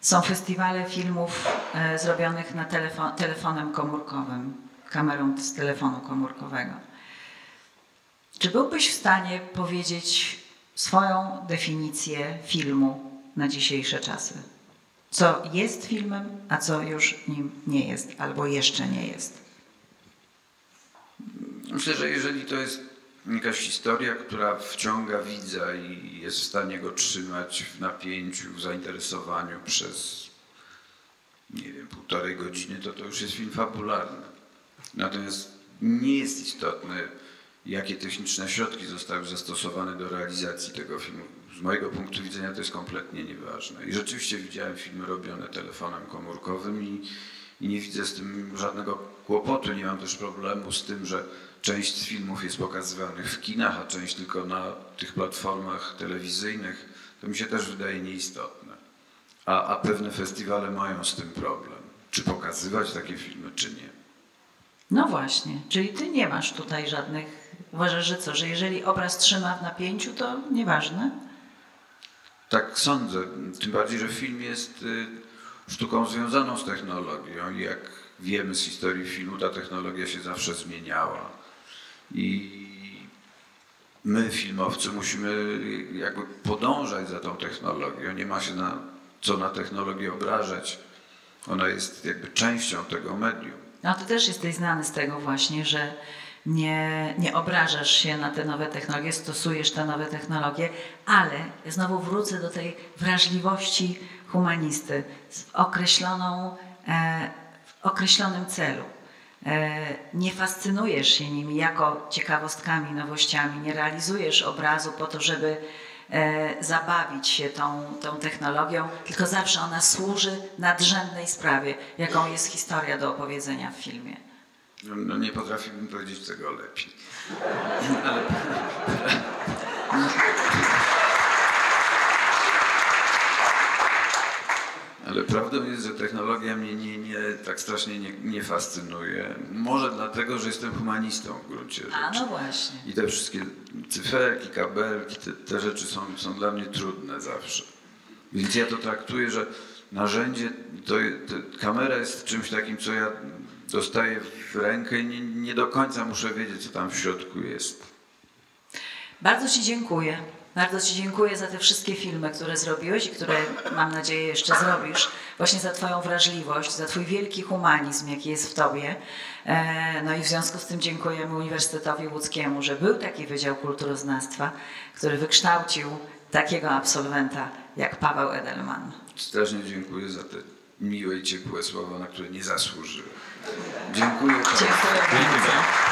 Są festiwale filmów e, zrobionych na telefon, telefonem komórkowym, kamerą z telefonu komórkowego. Czy byłbyś w stanie powiedzieć swoją definicję filmu na dzisiejsze czasy? Co jest filmem, a co już nim nie jest, albo jeszcze nie jest? Myślę, że jeżeli to jest jakaś historia, która wciąga widza i jest w stanie go trzymać w napięciu, w zainteresowaniu przez, nie wiem, półtorej godziny, to to już jest film fabularny. Natomiast nie jest istotne, jakie techniczne środki zostały zastosowane do realizacji tego filmu. Z mojego punktu widzenia to jest kompletnie nieważne. I rzeczywiście widziałem filmy robione telefonem komórkowym i, i nie widzę z tym żadnego kłopotu. Nie mam też problemu z tym, że część z filmów jest pokazywanych w kinach, a część tylko na tych platformach telewizyjnych. To mi się też wydaje nieistotne. A, a pewne festiwale mają z tym problem. Czy pokazywać takie filmy, czy nie. No właśnie, czyli ty nie masz tutaj żadnych. Uważasz, że co, że jeżeli obraz trzyma w napięciu, to nieważne? Tak sądzę. Tym bardziej, że film jest y, sztuką związaną z technologią i jak wiemy z historii filmu, ta technologia się zawsze zmieniała. I my, filmowcy, musimy jakby podążać za tą technologią. Nie ma się na, co na technologię obrażać. Ona jest jakby częścią tego medium. No ty też jesteś znany z tego właśnie, że nie, nie obrażasz się na te nowe technologie, stosujesz te nowe technologie, ale znowu wrócę do tej wrażliwości humanisty z określoną, e, w określonym celu. E, nie fascynujesz się nimi jako ciekawostkami, nowościami, nie realizujesz obrazu po to, żeby e, zabawić się tą, tą technologią, tylko zawsze ona służy nadrzędnej sprawie, jaką jest historia do opowiedzenia w filmie. No nie potrafiłbym powiedzieć tego lepiej. Ale... Ale prawdą jest, że technologia mnie nie, nie, tak strasznie nie, nie fascynuje. Może dlatego, że jestem humanistą w gruncie rzeczy. A no właśnie. I te wszystkie cyferki, kabelki, te, te rzeczy są, są dla mnie trudne zawsze. Więc ja to traktuję, że narzędzie, to, to, kamera jest czymś takim, co ja dostaję w rękę i nie, nie do końca muszę wiedzieć, co tam w środku jest. Bardzo Ci dziękuję. Bardzo Ci dziękuję za te wszystkie filmy, które zrobiłeś i które mam nadzieję jeszcze zrobisz. Właśnie za Twoją wrażliwość, za Twój wielki humanizm, jaki jest w Tobie. E, no i w związku z tym dziękujemy Uniwersytetowi Łódzkiemu, że był taki Wydział Kulturoznawstwa, który wykształcił takiego absolwenta jak Paweł Edelman. Strasznie dziękuję za te miłe i ciepłe słowa, na które nie zasłużyłem. Dziękuję. Dziękuję bardzo.